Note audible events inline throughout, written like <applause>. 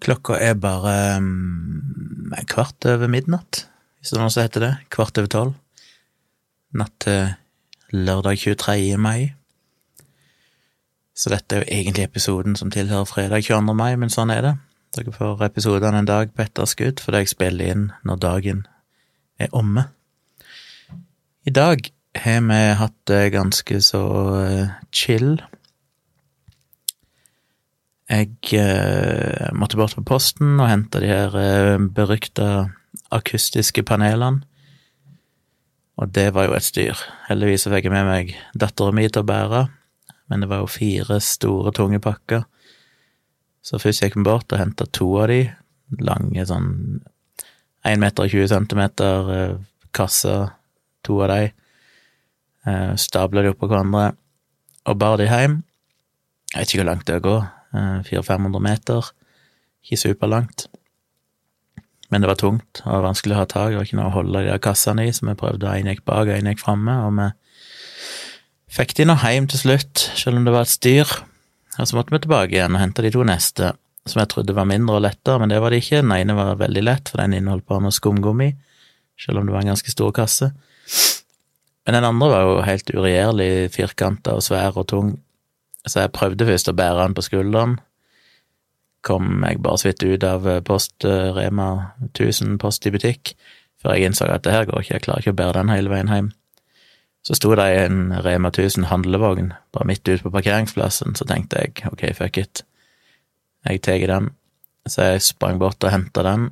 Klokka er bare um, kvart over midnatt, hvis det er noe som heter det. Kvart over tolv. Natt til lørdag 23. mai. Så dette er jo egentlig episoden som tilhører fredag 22. mai, men sånn er det. Dere får episodene en dag på etterskudd fordi jeg spiller inn når dagen er omme. I dag har vi hatt det ganske så eh, chill. Jeg eh, måtte bort på posten og hente de her eh, berykta akustiske panelene. Og det var jo et styr. Heldigvis fikk jeg med meg dattera mi til å bære, men det var jo fire store, tunge pakker. Så først gikk vi bort og henta to av de, lange sånn 1 meter og 20 centimeter eh, kasser, to av de. Eh, Stabla de oppå hverandre og bar de hjem. Jeg vet ikke hvor langt det å gå, 400-500 meter. Ikke superlangt. Men det var tungt og vanskelig å ha tak, det var ikke noe å holde de der kassene i, så vi prøvde, én gikk bak og én gikk framme, og vi fikk de nå hjem til slutt, selv om det var et styr. Og så måtte vi tilbake igjen og hente de to neste, som jeg trodde var mindre og lettere, men det var det ikke. Den ene var veldig lett, for den inneholdt bare noe skumgummi, selv om det var en ganske stor kasse. Men den andre var jo helt uregjerlig firkanta og svær og tung, så jeg prøvde først å bære den på skulderen. Kom jeg bare så vidt ut av Post Rema 1000 Post i butikk, før jeg innså at det her går ikke, jeg klarer ikke å bære den hele veien hjem. Så sto det en Rema 1000 handlevogn bare midt ute på parkeringsplassen, så tenkte jeg ok, fuck it, jeg tar den. Så jeg sprang bort og henta den,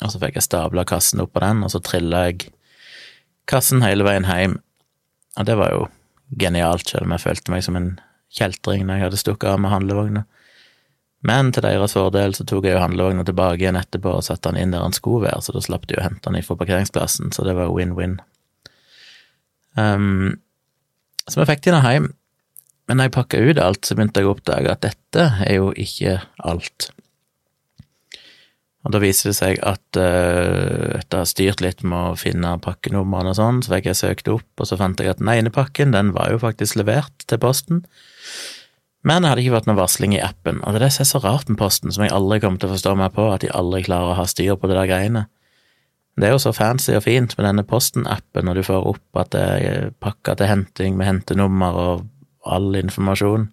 og så fikk jeg stabla kassen oppå den, og så trilla jeg kassen hele veien hjem. Og det var jo genialt, selv om jeg følte meg som en kjeltring når jeg hadde stukket av med handlevogna. Men til deres fordel så tok jeg jo handlevogna tilbake igjen etterpå og satte den inn der den skulle være, så da slapp de å hente den fra parkeringsplassen, så det var win-win. Um, så vi fikk de nå hjem, men når jeg pakka ut alt, så begynte jeg å oppdage at dette er jo ikke alt. Og da viser det seg at uh, etter å ha styrt litt med å finne pakkenumrene og sånn, så fikk jeg søkt opp, og så fant jeg at den ene pakken, den var jo faktisk levert til Posten. Men det hadde ikke vært noen varsling i appen, og det er det som er så rart med Posten, som jeg aldri kommer til å forstå meg på, at de aldri klarer å ha styr på det der greiene. Det er jo så fancy og fint med denne Posten-appen, når du får opp at det er pakka til henting med hentenummer og all informasjon.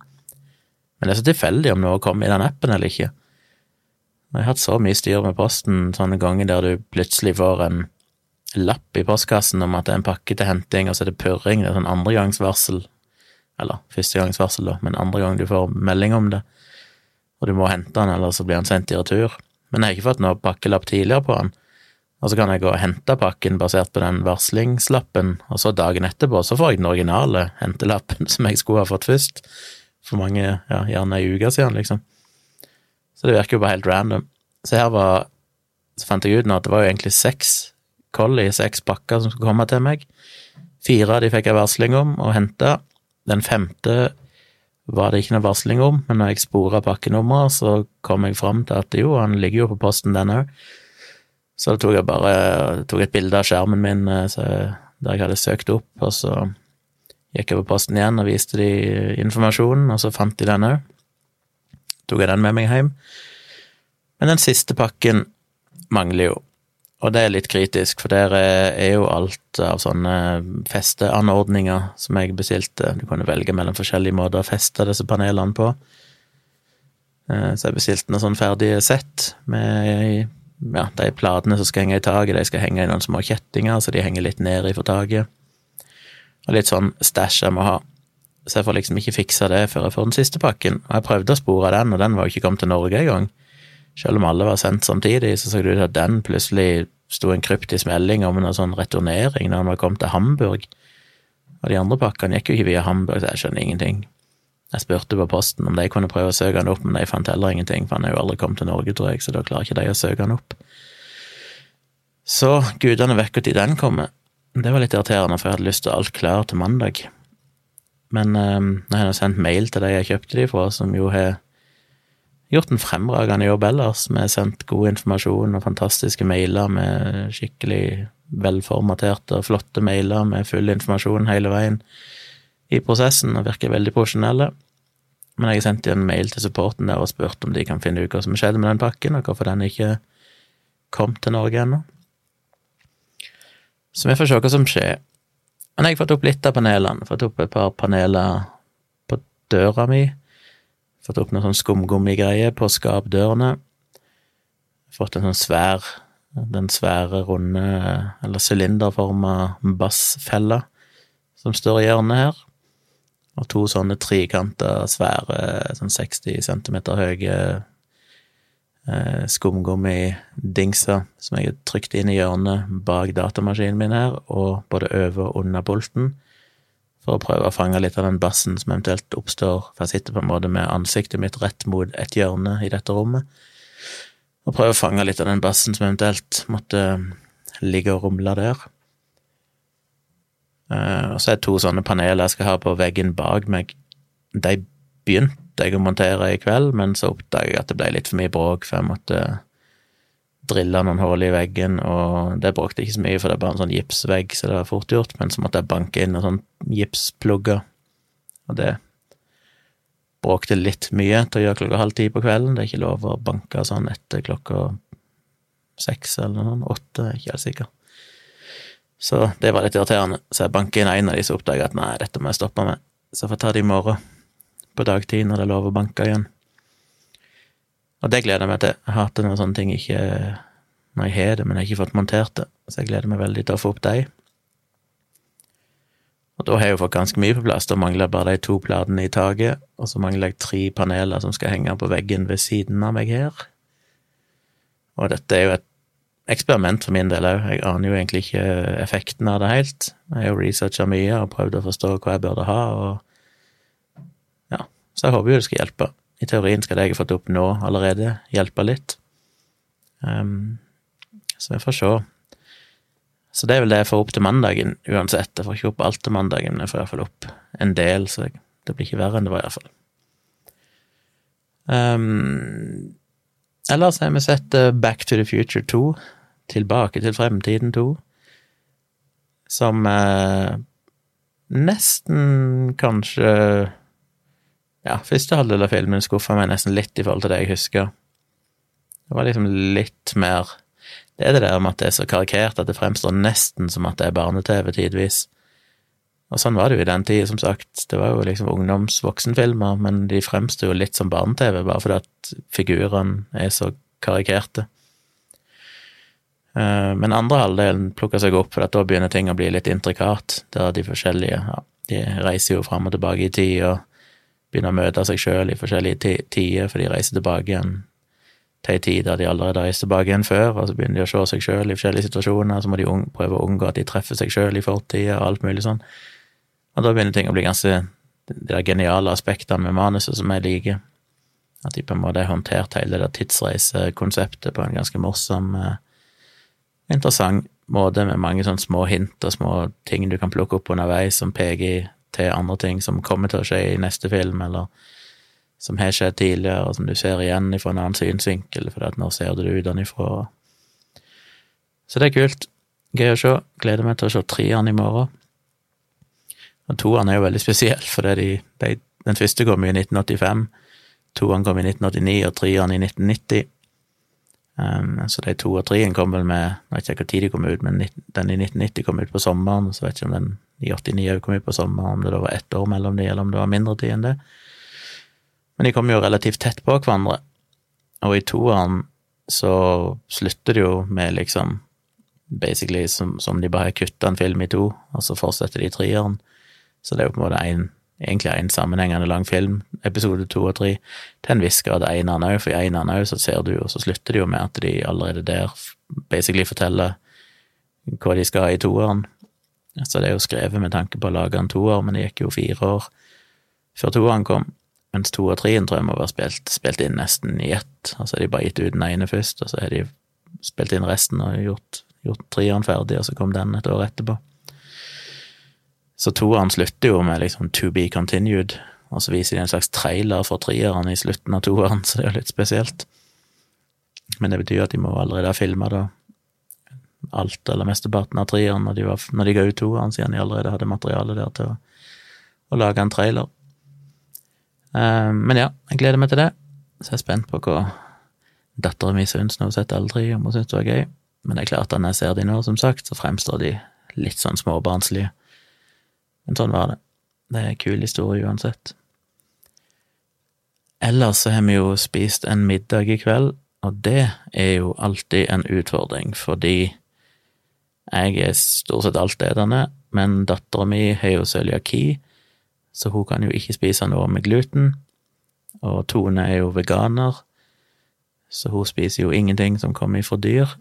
Men det er så tilfeldig om noe kommer i den appen eller ikke. Jeg har hatt så mye styr med Posten sånne ganger der du plutselig får en lapp i postkassen om at det er en pakke til henting, og så er det purring, det er sånn andregangsvarsel eller førstegangsvarsel, da, men andre gang du får melding om det, og du må hente den, eller så blir den sendt i retur. Men jeg har ikke fått noe pakkelapp tidligere på den. Og så kan jeg gå og hente pakken basert på den varslingslappen, og så dagen etterpå så får jeg den originale hentelappen <laughs> som jeg skulle ha fått først, for mange, ja, gjerne ei uke siden, liksom. Så det virker jo bare helt random. Så her var Så fant jeg ut nå at det var jo egentlig seks Collie, seks pakker som skulle komme til meg. Fire av de fikk jeg varsling om og henta. Den femte var det ikke noe varsling om, men når jeg spora pakkenummeret, så kom jeg fram til at jo, han ligger jo på posten, den òg. Så da tok jeg bare tok et bilde av skjermen min der jeg hadde søkt opp, og så gikk jeg på posten igjen og viste de informasjonen, og så fant de den òg. Tok jeg den med meg hjem. Men den siste pakken mangler jo. Og det er litt kritisk, for der er jo alt av sånne festeanordninger som jeg bestilte. Du kunne velge mellom forskjellige måter å feste disse panelene på. Så jeg bestilte noen sånn ferdige sett med ja, de platene som skal henge i taket. De skal henge i noen små kjettinger, så de henger litt ned ifra taket. Og litt sånn stæsj jeg må ha. Så jeg får liksom ikke fiksa det før jeg får den siste pakken. Og jeg prøvde å spore den, og den var jo ikke kommet til Norge engang. Selv om alle var sendt samtidig, så så det ut at den plutselig sto en kryptisk melding om en sånn returnering når den var kommet til Hamburg. Og de andre pakkene gikk jo ikke via Hamburg, så jeg skjønner ingenting. Jeg spurte på Posten om de kunne prøve å søke han opp, men de fant heller ingenting, for han er jo aldri kommet til Norge, tror jeg, så da klarer ikke de å søke han opp. Så gudene vet når den kommer. Det var litt irriterende, for jeg hadde lyst til alt klart til mandag. Men eh, jeg har sendt mail til de jeg kjøpte de fra, som jo har gjort en fremragende jobb ellers. Vi har sendt god informasjon og fantastiske mailer med skikkelig velformaterte og flotte mailer med full informasjon hele veien i prosessen, og virker veldig profesjonelle. Men jeg har sendt en mail til supporten der og spurt om de kan finne ut hva som skjedde med den pakken, og hvorfor den ikke kom til Norge ennå. Så vi får se hva som skjer. Men jeg har fått opp litt av panelene. Fått opp et par paneler på døra mi. Fått opp noe sånn skumgummigreie på skapdørene. Fått en sånn svær, den svære, runde, eller sylinderforma bassfella som står i hjørnet her. Og to sånne trikanta, svære, sånn 60 cm høye eh, skumgummidingser som jeg har trykt inn i hjørnet bak datamaskinen min her, og både over og under bolten, for å prøve å fange litt av den bassen som eventuelt oppstår, for jeg sitter på en måte med ansiktet mitt rett mot et hjørne i dette rommet, og prøve å fange litt av den bassen som eventuelt måtte ligge og rumle der. Uh, og så er det to sånne paneler jeg skal ha på veggen bak meg. De begynte jeg å montere i kveld, men så oppdaget jeg at det ble litt for mye bråk, for jeg måtte drille noen hull i veggen, og det bråkte ikke så mye, for det er bare en sånn gipsvegg, så det var fort gjort, men så måtte jeg banke inn noen sånn gipsplugger, og det bråkte litt mye til å gjøre klokka halv ti på kvelden. Det er ikke lov å banke sånn etter klokka seks eller noe, åtte, jeg er ikke helt sikker. Så det var litt irriterende. Så jeg banker inn en av de som oppdaga at nei, dette må jeg stoppe med. Så jeg får ta det i morgen, på dagtid, når det er lov å banke igjen. Og det gleder jeg meg til. Jeg hater når sånne ting ikke Når jeg har det, men jeg har ikke fått montert det. Så jeg gleder meg veldig til å få opp de. Og da har jeg jo fått ganske mye på plass. Da mangler jeg bare de to platene i taket, og så mangler jeg tre paneler som skal henge på veggen ved siden av meg her. Og dette er jo et eksperiment for min del òg. Jeg aner jo egentlig ikke effekten av det helt. Jeg har jo researcha mye og prøvd å forstå hva jeg burde ha, og så jeg håper jo det skal hjelpe. I teorien skal det jeg har fått opp nå allerede, hjelpe litt. Um, så vi får se. Så det er vel det jeg får opp til mandagen uansett. Jeg får ikke opp alt til mandagen, men jeg får iallfall opp en del, så det blir ikke verre enn det var, iallfall. Um, ellers har vi sett eh, Back to the Future 2. Tilbake til fremtiden 2, som eh, nesten kanskje Ja, første halvdel av filmen skuffa meg nesten litt i forhold til det jeg husker. Det var liksom litt mer Det er det der med at det er så karikert at det fremstår nesten som at det er barne-TV tidvis. Og sånn var det jo i den tida, som sagt. Det var jo liksom ungdoms-voksenfilmer, men de fremstår jo litt som barne-TV, bare fordi at figurene er så karikerte. Eh, men andre halvdelen plukker seg opp, for da begynner ting å bli litt intrikat, der de forskjellige ja, de reiser jo fram og tilbake i tid og begynner å møte seg sjøl i forskjellige tider, for de reiser tilbake igjen til ei tid der de allerede har tilbake igjen før, og så begynner de å se seg sjøl i forskjellige situasjoner, så må de prøve å unngå at de treffer seg sjøl i fortida og alt mulig sånn. Og da begynner ting å bli ganske de der geniale aspektene med manuset som jeg liker. At de på en måte har håndtert hele det der tidsreisekonseptet på en ganske morsom eh, interessant måte med mange sånne små hint og små ting du kan plukke opp underveis som peker til andre ting som kommer til å skje i neste film, eller som har skjedd tidligere, og som du ser igjen fra en annen synsvinkel, for nå ser du det utenfra. Så det er kult. Gøy å se. Gleder meg til å se treeren i morgen. Og toeren er jo veldig spesiell, for de, de, den første kom i 1985, toeren kom i 1989 og treeren i 1990. Um, så de to og treen kom vel med Jeg vet ikke tid de kom ut, men den i 1990 kom ut på sommeren, så vet jeg ikke om den i 89 kom vi på samme, om det da var ett år mellom de, eller om det var mindre tid enn det. Men de kom jo relativt tett på hverandre, og i toeren så slutter det jo med liksom basically som, som de bare har kutta en film i to, og så fortsetter de i treeren. Så det er jo på en måte en egentlig en sammenhengende lang film, episode to og tre, til en viss grad eneren òg, for i eneren òg så ser du jo, så slutter det jo med at de allerede der basically forteller hva de skal i toeren. Så det er jo skrevet med tanke på å lage en toer, men det gikk jo fire år før toeren kom. Mens to og treen tror jeg må være spilt, spilt inn nesten i ett. Altså de bare gitt ut den ene først, og så har de spilt inn resten og gjort, gjort treeren ferdig, og så kom den et år etterpå. Så toeren slutter jo med liksom to be continued, og så viser de en slags trailer for treeren i slutten av toeren, <laughs> så det er jo litt spesielt. Men det betyr at de må allerede ha filma da alt eller mesteparten av treeren når de, når de ga ut toeren, siden de allerede hadde materiale der til å, å lage en trailer. Eh, men ja, jeg gleder meg til det. Så jeg er spent på hva dattera mi syns når hun sett aldri, om hun syns det var gøy. Men det er klart at når jeg ser de nå, som sagt, så fremstår de litt sånn småbarnslige. Men sånn var det. Det er en kul historie uansett. Ellers så har vi jo spist en middag i kveld, og det er jo alltid en utfordring, fordi jeg er stort sett altetende, men dattera mi har jo cøliaki, så hun kan jo ikke spise noe med gluten, og Tone er jo veganer, så hun spiser jo ingenting som kommer ifra dyr.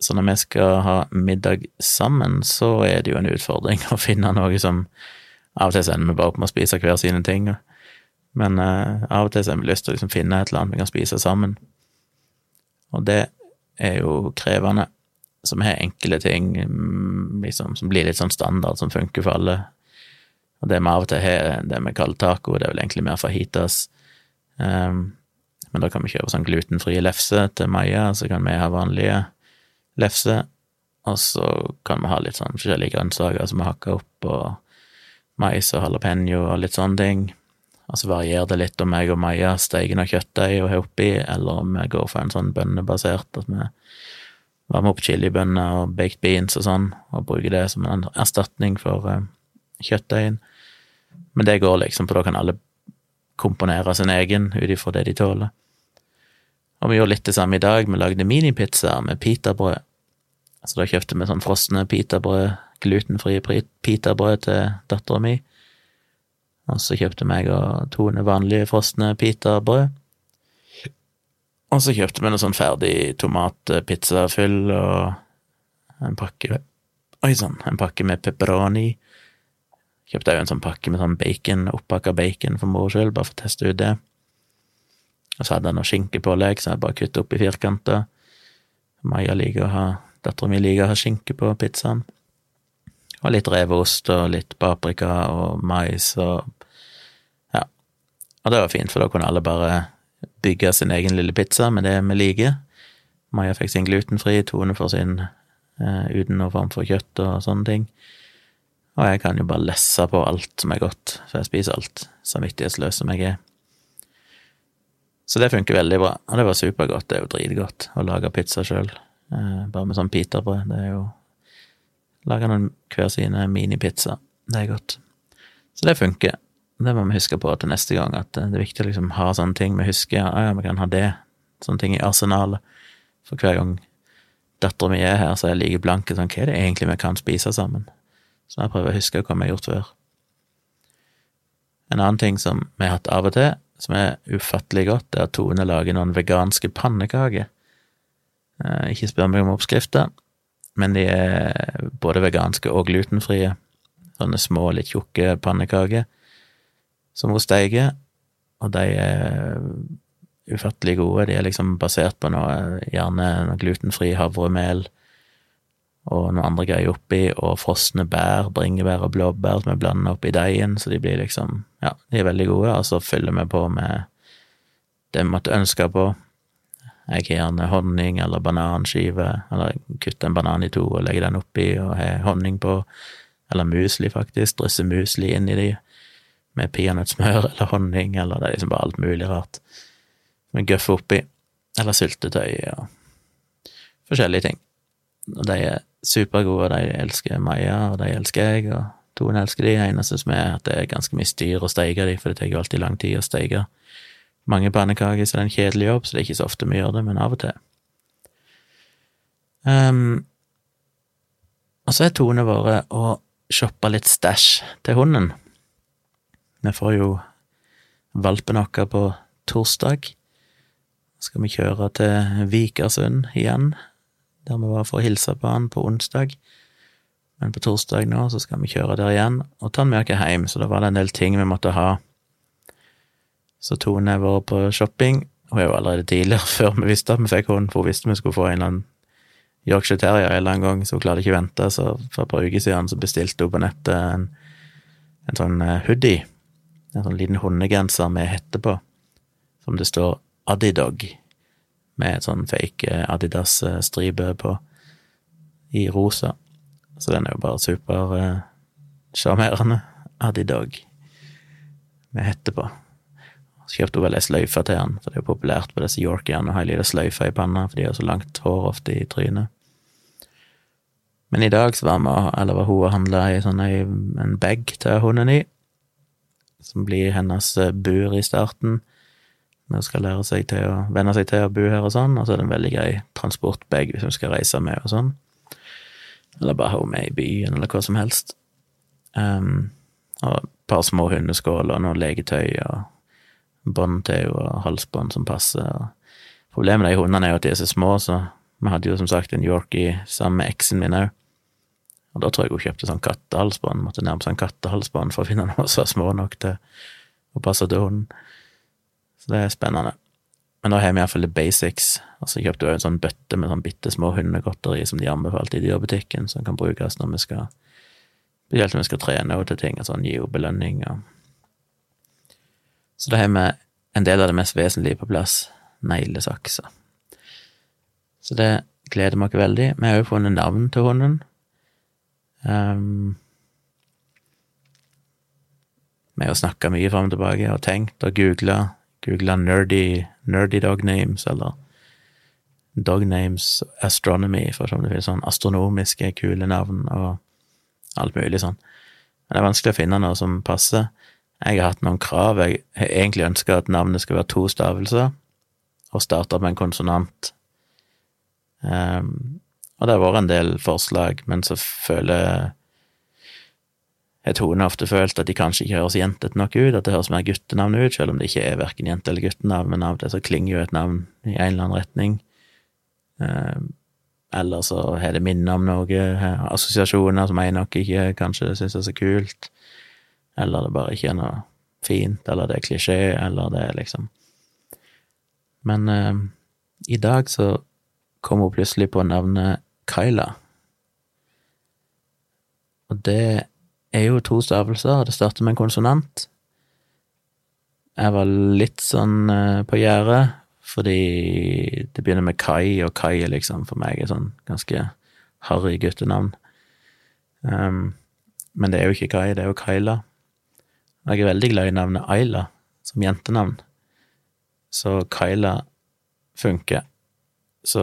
Så når vi skal ha middag sammen, så er det jo en utfordring <laughs> å finne noe som Av og til sender ender vi bare opp med å spise hver sine ting, men uh, av og til har vi lyst til å liksom finne et eller annet vi kan spise sammen. Og det er jo krevende. Vi har enkle ting mm, liksom, som blir litt sånn standard, som funker for alle. Og det vi av og til har, det vi kaller taco, det er vel egentlig mer fajitas. Um, men da kan vi kjøpe sånn glutenfrie lefse til Maja, så kan vi ha vanlige lefse, og så kan vi ha litt sånn forskjellige grønnsaker som vi hakker opp, og mais og jalapeño og litt sånne ting. Og så varierer det litt om jeg og Maja steker noe kjøttdeig og har oppi, eller om vi går for en sånn bønnebasert, at vi varmer opp chilibønner og baked beans og sånn, og bruke det som en erstatning for uh, kjøttdeigen. Men det går liksom, for da kan alle komponere sin egen ut ifra det de tåler. Og vi gjorde litt det samme i dag, vi lagde minipizzaer med pitabrød. Så da kjøpte vi sånn frosne pitabrød, glutenfrie pitabrød til dattera mi. Og så kjøpte meg og Tone vanlige frosne pitabrød. Og så kjøpte vi noe sånn ferdig tomatpizzafyll og en pakke Oi sann, en pakke med pepperoni. Kjøpte òg en sånn pakke med sånn bacon, oppakka bacon for moro skyld, bare for å teste ut det. Og så hadde jeg noe skinkepålegg, så jeg bare kutta opp i firkanter. Maja liker å ha Dattera mi liker å ha skinke på pizzaen. Og litt reveost og litt paprika og mais og Ja. Og det var fint, for da kunne alle bare bygge sin egen lille pizza med det vi liker. Maja fikk sin glutenfri, Tone får sin eh, uten noe form for kjøtt og sånne ting. Og jeg kan jo bare lesse på alt som er godt, for jeg spiser alt, samvittighetsløs som jeg er. Så det funker veldig bra, og det var supergodt. Det er jo dritgodt å lage pizza sjøl, eh, bare med sånn pitabrød. Det er jo Lage noen hver sine minipizza. Det er godt. Så det funker. Det må vi huske på til neste gang, at det er viktig å liksom ha sånne ting vi husker. Ja, ja, vi kan ha det. Sånne ting i arsenalet. For hver gang dattera mi er her, så er jeg like blanke sånn Hva er det egentlig vi kan spise sammen? Så jeg prøver å huske hva vi har gjort før. En annen ting som vi har hatt av og til, som er ufattelig godt, det er at Tone lager noen veganske pannekaker. Eh, ikke spør meg om oppskrifter, men de er både veganske og glutenfrie. Sånne små, litt tjukke pannekaker som hun steiker, og de er ufattelig gode. De er liksom basert på noe, gjerne glutenfri havremel og noen andre greier oppi, og frosne bær, bringebær og blåbær som er blanda oppi deigen, så de blir liksom Ja, de er veldig gode, og så fyller vi på med det vi måtte ønske på. Jeg har gjerne honning eller bananskive, eller kutter en banan i to og legger den oppi og har honning på, eller musli, faktisk, drysser musli inn i de, med peanøttsmør eller honning, eller det er liksom bare alt mulig rart. Med gøffe oppi, eller syltetøy og forskjellige ting. Og de er supergode, og de elsker Maja, og de elsker jeg, og Tone elsker de. Eneste som er at det er ganske mye styr å steike de, for det tar jo alltid lang tid å steike mange pannekaker, så det er en kjedelig jobb, så det er ikke så ofte vi gjør det, men av og til. Um, og så er Tone vært og shoppa litt stæsj til hunden. Vi får jo valpen vår på torsdag. Så skal vi kjøre til Vikersund igjen der vi var for å hilse på han på onsdag. Men på torsdag nå så skal vi kjøre der igjen og ta han med oss hjem, så da var det en del ting vi måtte ha. Så Tone har vært på shopping. Hun er jo allerede tidligere, <laughs> før vi visste at vi fikk hund, for hun visste vi skulle få en eller annen Yorkshire Terrier en eller annen gang, så hun klarte ikke å vente. Så for et par uker siden så bestilte hun på nettet en, en sånn eh, hoodie, en sånn liten hundegenser med hette på, som det står Adidog, med et sånn fake Adidas-stripe på, i rosa. Så den er jo bare supersjarmerende. Adidog, med hette på. Så kjøpte hun vel ei sløyfe til han, for det er jo populært på disse yorkiene å ha ei lita sløyfe i panna, for de har så langt hår ofte i trynet. Men i dag så var, vi, var hun og handla sånn en bag til hunden i, som blir hennes eh, bur i starten. Hun skal lære seg til å venne seg til å bo her og sånn, og så er det en veldig grei transportbag hvis hun skal reise med og sånn. Eller bare ha henne med i byen, eller hva som helst. Um, og et par små hundeskåler og noe leketøy og bånd til henne og halsbånd som passer. Og problemet med de hundene er jo at de er så små, så vi hadde jo som sagt en Yorkie sammen med eksen min òg. Og da tror jeg hun kjøpte sånn kattehalsbånd, måtte nærme seg en kattehalsbånd for å finne noe som var små nok til å passe til hunden. Så det er spennende. Men da har vi iallfall the basics. Og så kjøpte hun en sånn bøtte med sånn bitte små hundegodteri som de anbefalte i dyrebutikken, som kan brukes når vi skal Spesielt når vi skal trene og til ting, og sånn gi henne belønning og Så da har vi en del av det mest vesentlige på plass, neglesakser. Så det gleder vi oss veldig. Vi har jo funnet navn til hunden. Um, vi har snakka mye fram og tilbake og tenkt og googla. Googla nerdy, nerdy dog names, eller dog names astronomy, for som det finnes sånn astronomiske, kule navn, og alt mulig sånn. Men det er vanskelig å finne noe som passer. Jeg har hatt noen krav. Jeg har egentlig ønska at navnet skal være to stavelser, og starta med en konsonant. Um, og det har vært en del forslag, men så føler jeg Tone ofte følt at de kanskje ikke høres jentete nok ut, at det høres mer guttenavn ut, selv om det ikke er verken jente- eller guttenavn, men av det så klinger jo et navn i en eller annen retning. Um, eller så har det minner om noe, eh, assosiasjoner som jeg nok ikke kanskje syns er så kult, eller det bare ikke er noe fint, eller det er klisjé, eller det er liksom Men eh, i dag så kom hun plutselig på navnet Kyla. Og det er jo to stavelser, det starter med en konsonant. Jeg var litt sånn eh, på gjerdet, fordi det begynner med Kai, og Kai er liksom for meg et sånn ganske harry guttenavn. Um, men det er jo ikke Kai, det er jo Kyla. Jeg er veldig glad i navnet Ayla som jentenavn, så Kyla funker. Så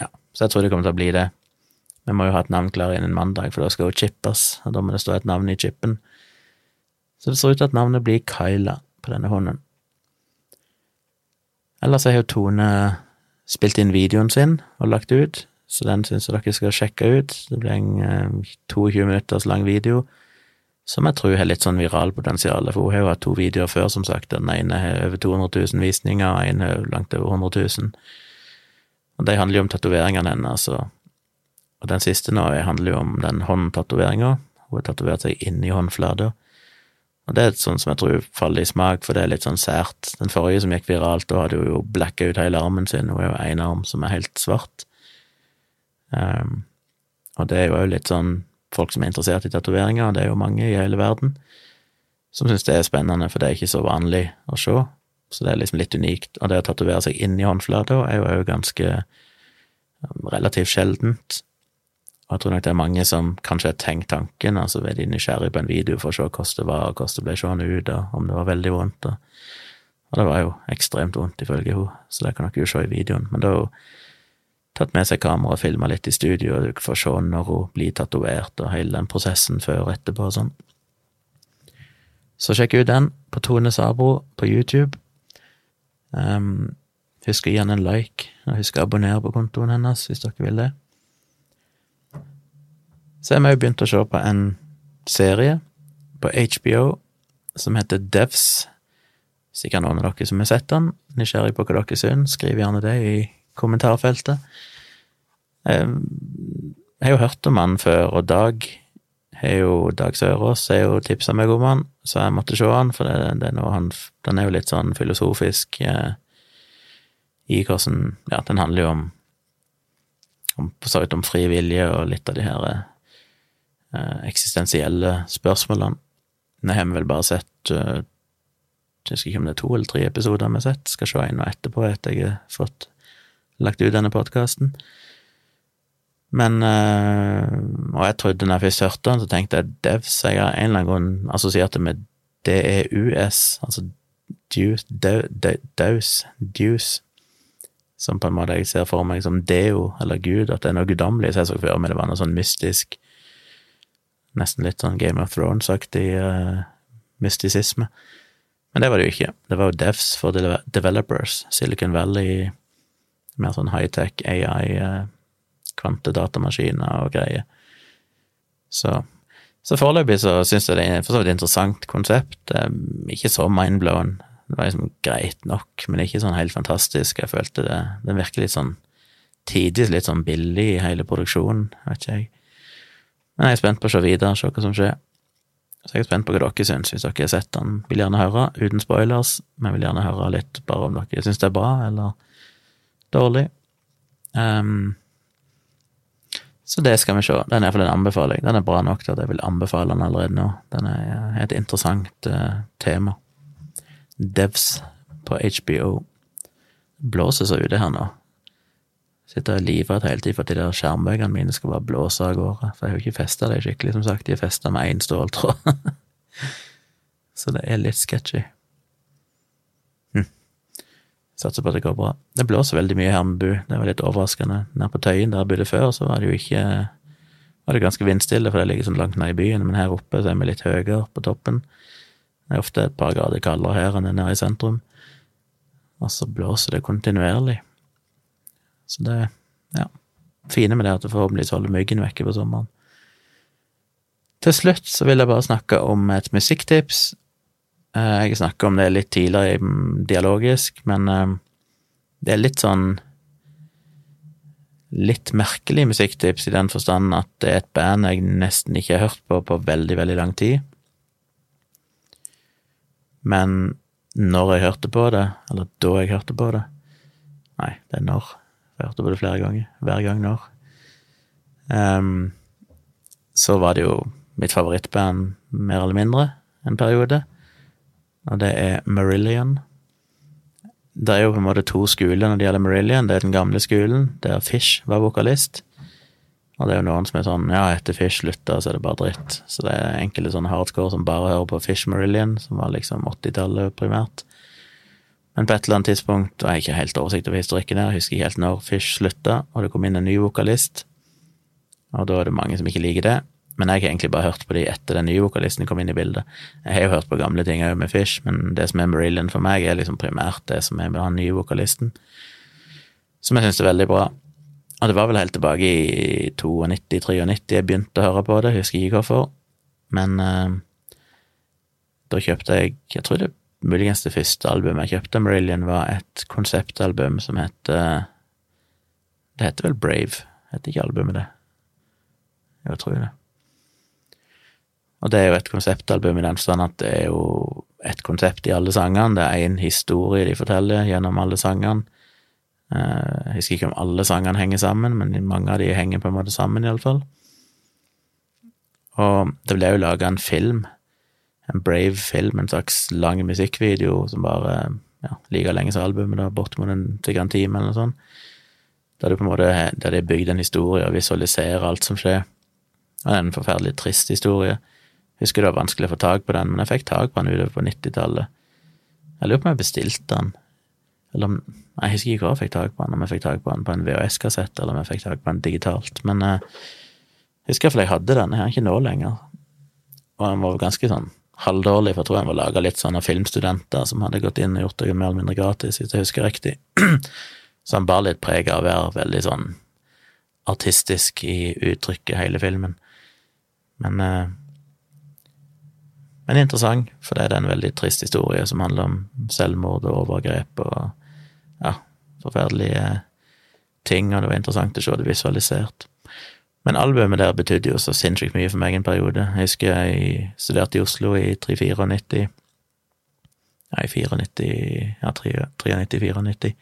ja, så jeg tror det kommer til å bli det. Vi må jo ha et navn klar innen mandag, for da skal jo chippes, og da må det stå et navn i chipen. Så det ser ut til at navnet blir Kyla på denne hunden. Ellers har jo Tone spilt inn videoen sin og lagt ut, så den syns jeg dere skal sjekke ut. Det blir en 22 eh, minutters lang video som jeg tror har litt sånn viralpotensial, for hun har jo hatt to videoer før, som sagt. Den ene har over 200 000 visninger, og den ene har langt over 100 000. Og de handler jo om tatoveringene hennes, og, og den siste nå handler jo om den håndtatoveringa. Hun har tatovert seg inni håndflata. Og det er sånn som jeg tror faller i smak, for det er litt sånn sært. Den forrige som gikk viralt, da hadde hun jo blacka ut hele armen sin, hun er jo én arm som er helt svart. Um, og det er jo òg litt sånn folk som er interessert i tatoveringer, det er jo mange i hele verden, som syns det er spennende, for det er ikke så vanlig å se. Så det er liksom litt unikt. Og det å tatovere seg inn i håndflata er jo òg ganske um, relativt sjeldent. Og jeg tror nok det er mange som kanskje har tenkt tanken, altså de nysgjerrig på en video for å se hvordan det var, og hvordan det ble seende ut, og om det var veldig vondt. Og, og, det var jo ekstremt vondt, ifølge henne, så det kan dere jo se i videoen. Men da har hun tatt med seg kamera og filma litt i studio, og du får se når hun blir tatovert, og hele den prosessen før og etterpå og sånn. Så sjekk ut den på Tone Sabro på YouTube. Um, husk å gi henne en like, og husk å abonnere på kontoen hennes hvis dere vil det. Så har vi jo begynt å se på en serie på HBO som heter Devs. Sikkert noen av dere som har sett den. Nysgjerrig på hva dere syns, skriv gjerne det i kommentarfeltet. Jeg har jo hørt om han før, og Dag har jo Dag Sørås har jo tipsa meg om han, så jeg måtte se han, for det, det er han, den er jo litt sånn filosofisk eh, i hvordan Ja, den handler jo om, om om fri vilje og litt av de her Eh, eksistensielle spørsmålene. Nå har vi vel bare sett uh, Jeg husker ikke om det er to eller tre episoder vi har sett. Skal se en og etterpå etter jeg har fått lagt ut denne podkasten. Men uh, Og jeg trodde når jeg først hørte den, så tenkte jeg Devs. Jeg har en eller annen grunn assosiert det med DEUS, altså Deuce, Deuce, Deuce, som på en måte jeg ser for meg som deo, eller gud, at det er noe guddommelig, så jeg så for meg det var noe sånn mystisk, nesten litt sånn Game of Thrones-aktig uh, mystisisme. Men det var det jo ikke. Det var jo Devs for Developers, Silicon Valley, mer sånn high-tech AI, uh, kvantedatamaskiner og greier. Så så foreløpig så syns jeg det er for så vidt et interessant konsept. Ikke så mindblown. Det var liksom greit nok, men ikke sånn helt fantastisk. Jeg følte det Den virker litt sånn tidvis litt sånn billig i hele produksjonen, vet ikke jeg. Men jeg er spent på å se videre, se hva som skjer. Så jeg er spent på hva dere syns, hvis dere har sett den. Vil gjerne høre, uten spoilers, men vil gjerne høre litt bare om dere syns det er bra eller dårlig. Um, så det skal vi se. Den er iallfall en anbefaling. Den er bra nok til at jeg vil anbefale den allerede nå. Den er et interessant uh, tema. Devs på HBO. Blåser så ute her nå. Sitter livredd hele tiden for at de der skjermbøkene mine skal bare blåse av gårde. For jeg har jo ikke festa dem skikkelig, som sagt. De er festa med én ståltråd. <laughs> så det er litt sketchy. Satser på at det går bra. Det blåser veldig mye her med Bu. det var litt overraskende. Nede på Tøyen, der jeg bodde før, så var det jo ikke var det ganske vindstille, for det ligger sånn langt nede i byen, men her oppe så er vi litt høyere på toppen. Det er ofte et par grader kaldere her enn nede i sentrum. Og så blåser det kontinuerlig. Så det ja, fine med det er at du forhåpentligvis holder myggen vekke på sommeren. Til slutt så vil jeg bare snakke om et musikktips Eh, jeg snakka om det litt tidligere dialogisk, men eh, det er litt sånn Litt merkelig musikktips i den forstand at det er et band jeg nesten ikke har hørt på på veldig, veldig lang tid. Men når jeg hørte på det, eller da jeg hørte på det Nei, det er når. Jeg hørte på det flere ganger. Hver gang når. Um, så var det jo mitt favorittband, mer eller mindre, en periode og det er Marillion. Det er jo på en måte to skoler når det gjelder Marillion. Det er den gamle skolen, der Fish var vokalist. Og det er jo noen som er sånn ja, etter Fish slutta, så er det bare dritt. Så det er enkelte sånne hardcore som bare hører på Fish Marillion, som var liksom 80-tallet primært. Men på et eller annet tidspunkt, og jeg har ikke helt oversikt over historikken her, husker ikke helt når Fish slutta, og det kom inn en ny vokalist, og da er det mange som ikke liker det. Men jeg har egentlig bare hørt på de etter den nye vokalisten kom inn i bildet. Jeg har jo hørt på gamle ting òg med Fish, men det som er Marillion for meg, er liksom primært det som er med den nye vokalisten, som jeg syns er veldig bra. Og det var vel helt tilbake i 92-93 jeg begynte å høre på det, husker ikke hvorfor, men uh, da kjøpte jeg Jeg tror det muligens det første albumet jeg kjøpte av Marillion, var et konseptalbum som heter Det heter vel Brave, heter ikke albumet det? Jeg tror det. Og det er jo et konseptalbum i den forstand at det er jo et konsept i alle sangene. Det er én historie de forteller gjennom alle sangene. Eh, jeg husker ikke om alle sangene henger sammen, men mange av de henger på en måte sammen, iallfall. Og det ble jo laga en film, en brave film, en slags lang musikkvideo som bare ja, like lenge som albumet, da, bortimot en, sikkert en time eller noe sånt. Der det på en måte der de bygd en historie og visualiserer alt som skjer. Og det er en forferdelig trist historie. Husker det var vanskelig å få tak på den, men jeg fikk tak på den utover på 90-tallet. Jeg lurer på om jeg bestilte den, eller om Jeg husker ikke hva jeg fikk tak på den, om jeg fikk tak på den på en VHS-kassett, eller om jeg fikk tak på den digitalt. Men eh, jeg husker iallfall jeg hadde den, jeg har den ikke nå lenger. Og den var ganske sånn halvdårlig, for jeg tror den var laga litt sånn av filmstudenter som hadde gått inn og gjort det mer eller mindre gratis, hvis jeg husker riktig. <clears throat> Så han bar litt preg av å være veldig sånn artistisk i uttrykket, hele filmen. Men eh, men interessant, for det er en veldig trist historie som handler om selvmord og overgrep og ja, forferdelige ting, og det var interessant å se det visualisert. Men albumet der betydde jo så sinnssykt mye for meg en periode. Jeg husker jeg studerte i Oslo i 394. Nei, 94 Ja, 93-94.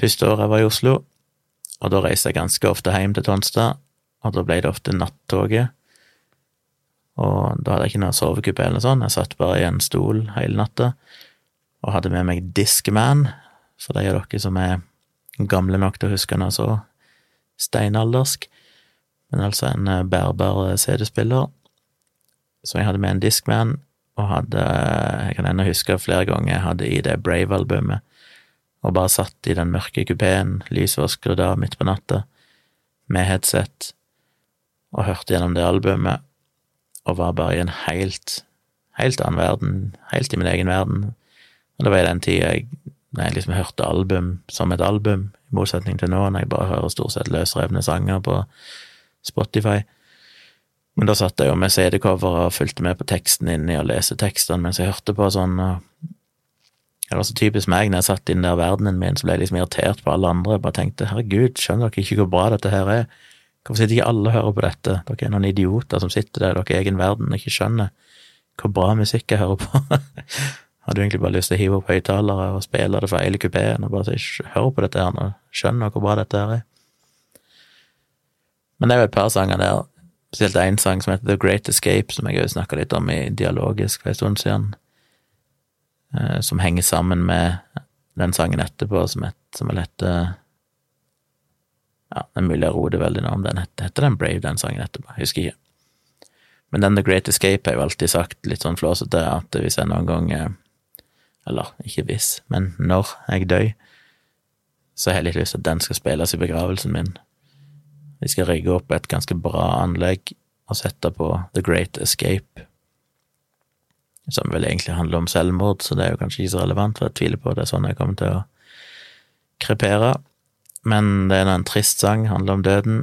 Første året jeg var i Oslo, og da reiste jeg ganske ofte hjem til Tonstad, og da ble det ofte nattoget og da hadde jeg ikke noe sovekupé eller sånn, jeg satt bare i en stol hele natta og hadde med meg Discman, for de av dere som er gamle nok til å huske noe så steinaldersk, men altså en eh, bærbar CD-spiller. Så jeg hadde med en Discman og hadde Jeg kan ennå huske flere ganger jeg hadde i det Brave-albumet, og bare satt i den mørke kupeen, lyset var skrudd av midt på natta, med headset, og hørte gjennom det albumet, og var bare i en helt, helt annen verden, helt i min egen verden. Og det var i den tida jeg, jeg liksom hørte album som et album, i motsetning til nå, når jeg bare hører stort sett løsrevne sanger på Spotify. Men da satt jeg jo med CD-cover og fulgte med på teksten inni og leste tekstene mens jeg hørte på sånn. Det var så typisk meg når jeg satt i den der verdenen min, så ble jeg liksom irritert på alle andre. Jeg bare tenkte herregud, skjønner dere ikke hvor bra dette her er? Hvorfor sitter ikke alle og hører på dette? Dere er noen idioter som sitter der i deres egen verden og ikke skjønner hvor bra musikk jeg hører på. <laughs> Hadde jo egentlig bare lyst til å hive opp høyttalere og spille det for hele kupeen og bare si hør på dette her nå, skjønner hvor bra dette her er. Men det er jo et par sanger der. Spesielt én sang som heter The Great Escape, som jeg òg snakka litt om i Dialogisk for en stund siden, eh, som henger sammen med den sangen etterpå, som, et, som heter Ja, det er mulig jeg roter veldig nå om den heter, heter den Brave, den sangen etterpå, jeg husker ikke. Men den The Great Escape har jo alltid sagt litt sånn flåsete at hvis jeg noen gang Eller ikke hvis, men når jeg dør, så har jeg litt lyst til at den skal spilles i begravelsen min vi skal rigge opp et ganske bra anlegg og sette på The Great Escape, som vel egentlig handler om selvmord, så det er jo kanskje ikke så relevant, for jeg tviler på at det er sånn jeg kommer til å krepere. Men det er en trist sang, handler om døden,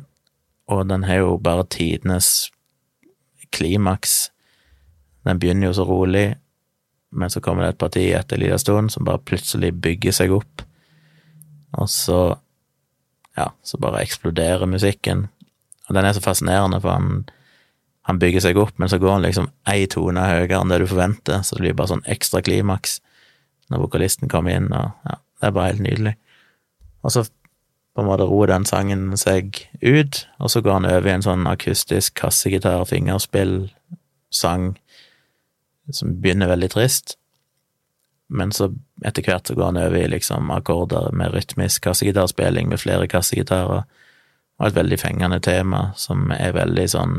og den har jo bare tidenes klimaks. Den begynner jo så rolig, men så kommer det et parti etter en liten stund som bare plutselig bygger seg opp, og så ja, så bare eksploderer musikken. Og den er så fascinerende, for han, han bygger seg opp, men så går han liksom ei tone høyere enn det du forventer, så det blir bare sånn ekstra klimaks når vokalisten kommer inn, og ja, det er bare helt nydelig. Og så på en måte roer den sangen seg ut, og så går han over i en sånn akustisk kassegitar, fingerspill, sang som begynner veldig trist, men så etter hvert så går han over i liksom akkorder med rytmisk kassegitarspilling med flere kassegitarer, og et veldig fengende tema som er veldig sånn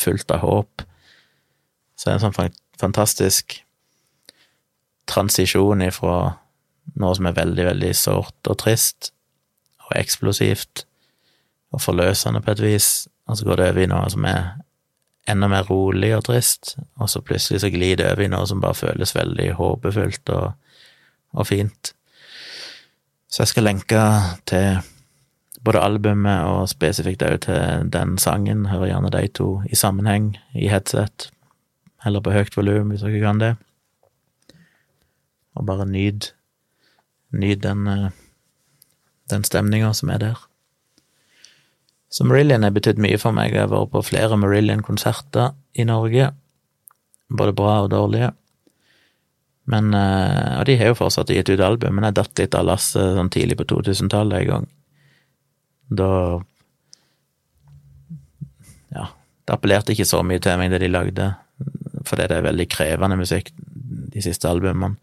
fullt av håp. Så det er en sånn fantastisk transisjon ifra noe som er veldig, veldig sårt og trist og eksplosivt og forløsende på et vis, og så går det over i noe som er enda mer rolig og trist, og så plutselig så glir det over i noe som bare føles veldig håpefullt og, og fint. Så jeg skal lenke til både albumet og spesifikt òg til den sangen. Hører gjerne de to i sammenheng, i headset, eller på høyt volum, hvis dere kan det. Og bare nyd, nyd den, eh, den stemninga som er der. Så Marillion har betydd mye for meg. Jeg har vært på flere Marillion-konserter i Norge, både bra og dårlige. Men, eh, og de har jo fortsatt gitt ut album, men jeg datt litt av lasset sånn tidlig på 2000-tallet en gang. Da Ja, det appellerte ikke så mye til meg, det de lagde, fordi det er veldig krevende musikk, de siste albumene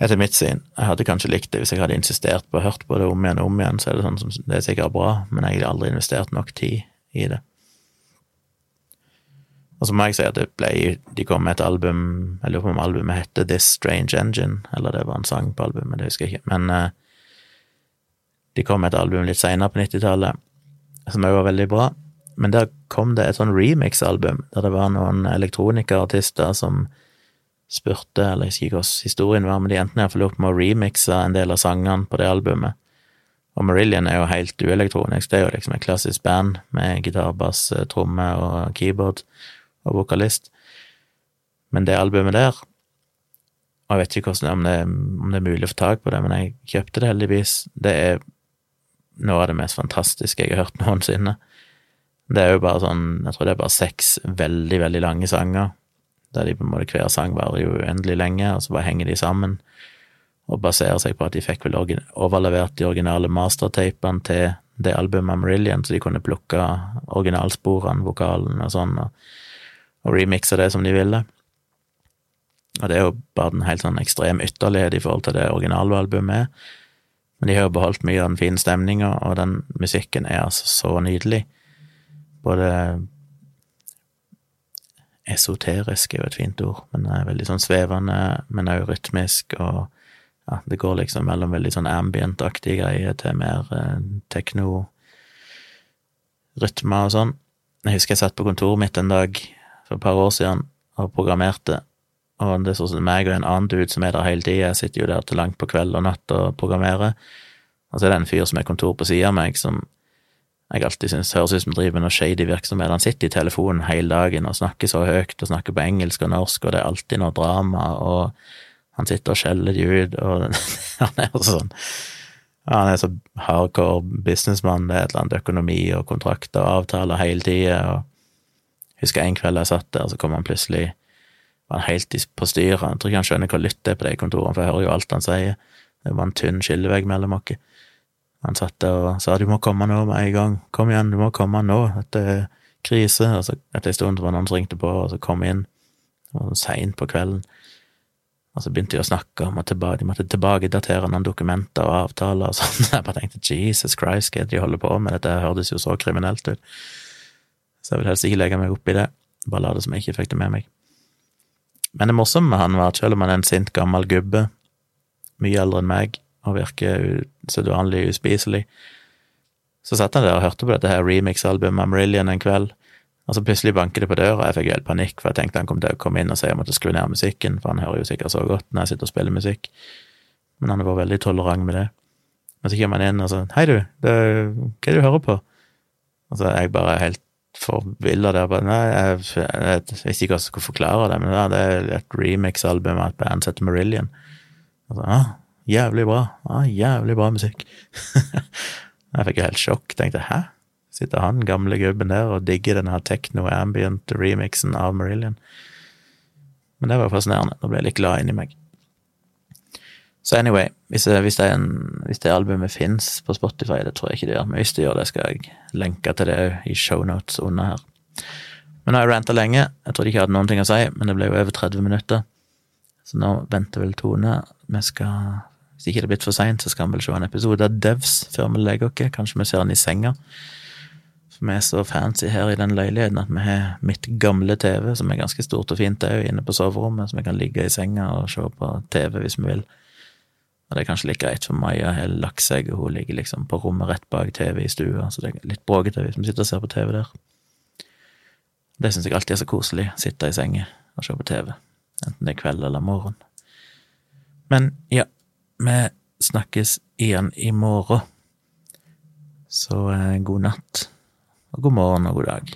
etter mitt syn. Jeg hadde kanskje likt det hvis jeg hadde insistert på å hørt på det om igjen og om igjen, så er det sånn som det er sikkert bra, men jeg har aldri investert nok tid i det. Og så må jeg si at det ble, de kom med et album, jeg lurer på om albumet heter This Strange Engine, eller det var en sang på albumet, det husker jeg ikke, men uh, de kom med et album litt seinere på 90-tallet, som òg var veldig bra, men der kom det et sånn remix-album, der det var noen elektronikerartister som spurte, eller jeg husker ikke hvordan historien var, men de endte iallfall opp med å remixe en del av sangene på det albumet. Og Marillion er jo helt uelektronisk, det er jo liksom et klassisk band med gitar, bass, eh, tromme og keyboard og vokalist. Men det albumet der, og jeg vet ikke hvordan, om, det, om det er mulig å få tak på det, men jeg kjøpte det heldigvis, det er noe av det mest fantastiske jeg har hørt <laughs> noensinne. Det er jo bare sånn, jeg tror det er bare seks veldig, veldig lange sanger der de på en måte hver sang varer jo uendelig lenge, og så bare henger de sammen, og baserer seg på at de fikk vel overlevert de originale mastertapene til det albumet Marillion, så de kunne plukke originalsporene, vokalen og sånn, og, og remixe det som de ville. Og det er jo bare den helt sånn ekstrem ytterlighet i forhold til det originalalbumet er. Men de har jo beholdt mye av den fine stemninga, og den musikken er altså så nydelig. Både esoterisk er jo et fint ord, men det er veldig sånn svevende, men òg rytmisk, og ja, det går liksom mellom veldig sånn ambient-aktige greier til mer eh, tekno rytmer og sånn. Jeg husker jeg satt på kontoret mitt en dag for et par år siden og programmerte, og det er sånn som meg og en annen dude som er der hele tida, jeg sitter jo der til langt på kveld og natt og programmerer, og så er det en fyr som er kontor på sida av meg, som jeg alltid synes høres ut som driver noe shady virksomhet. Han sitter i telefonen hele dagen og snakker så høyt, og snakker på engelsk og norsk, og det er alltid noe drama, og han sitter og skjeller de ut, og <laughs> han er sånn han er så hardcore businessmann, det er et eller annet økonomi og kontrakter og avtaler hele tida, og jeg husker en kveld jeg satt der, så kom han plutselig var han helt på styret, jeg tror ikke han skjønner hvor lytt er på de kontorene, for jeg hører jo alt han sier, det var en tynn skillevegg mellom oss. Han satt der og sa du må komme nå med en gang, kom igjen, du må komme nå, dette er krise, og så etter en stund var det noen som ringte på, og så kom inn, det var seint på kvelden. Og så begynte de å snakke om at de måtte tilbakedatere noen dokumenter og avtaler og sånn. <laughs> Jeg bare tenkte Jesus Christ, hva er det de holder på med? Dette hørtes jo så kriminelt ut. Så jeg vil helst ikke legge meg opp i det. Bare la det som jeg ikke fikk det med meg. Men det morsomme med han var at selv om han er en sint, gammel gubbe, mye eldre enn meg, og virker usedvanlig uspiselig, så satt han der og hørte på dette her remix-albumet Amarillion en kveld, og så plutselig banket det på døra, og jeg fikk helt panikk, for jeg tenkte han kom til å komme inn og si jeg måtte skru ned musikken, for han hører jo sikkert så godt når jeg sitter og spiller musikk. Men han har vært veldig tolerant med det. Og så kommer han inn og så Hei, du, det, hva er det du hører på? Og så er jeg bare helt forvilla der. Bare, nei, jeg, jeg, jeg, visste ikke hva jeg skulle forklare det, men ja, det er et remix-album av et band som heter Marillion. Og så, ah, jævlig bra. Ah, jævlig bra musikk. <laughs> jeg fikk jo helt sjokk. Tenkte hæ? Sitter han gamle gubben der og digger denne techno-ambient-remixen av Marillion. Men det var fascinerende. Nå ble jeg litt glad inni meg. Så anyway, hvis, hvis, det, en, hvis det, albumet fins på Spotify, det tror jeg ikke det gjør, men hvis det gjør det, skal jeg lenke til det i shownotes under her. Men nå har jeg ranta lenge, jeg trodde ikke jeg hadde noen ting å si, men det ble jo over 30 minutter. Så nå venter vel Tone. Vi skal, hvis ikke det er blitt for seint, så skal vi vel se en episode av Devs før vi legger oss. Kanskje vi ser den i senga. For vi er så fancy her i den leiligheten at vi har mitt gamle TV, som er ganske stort og fint òg, inne på soverommet, så vi kan ligge i senga og se på TV hvis vi vil. Og det er kanskje like greit, for Maja har lagt seg, og hun ligger liksom på rommet rett bak TV i stua, så det er litt bråkete hvis vi sitter og ser på TV der. Det syns jeg alltid er så koselig, sitte i senga og se på TV, enten det er kveld eller morgen. Men ja, vi snakkes igjen i morgen, så eh, god natt og god morgen og god dag.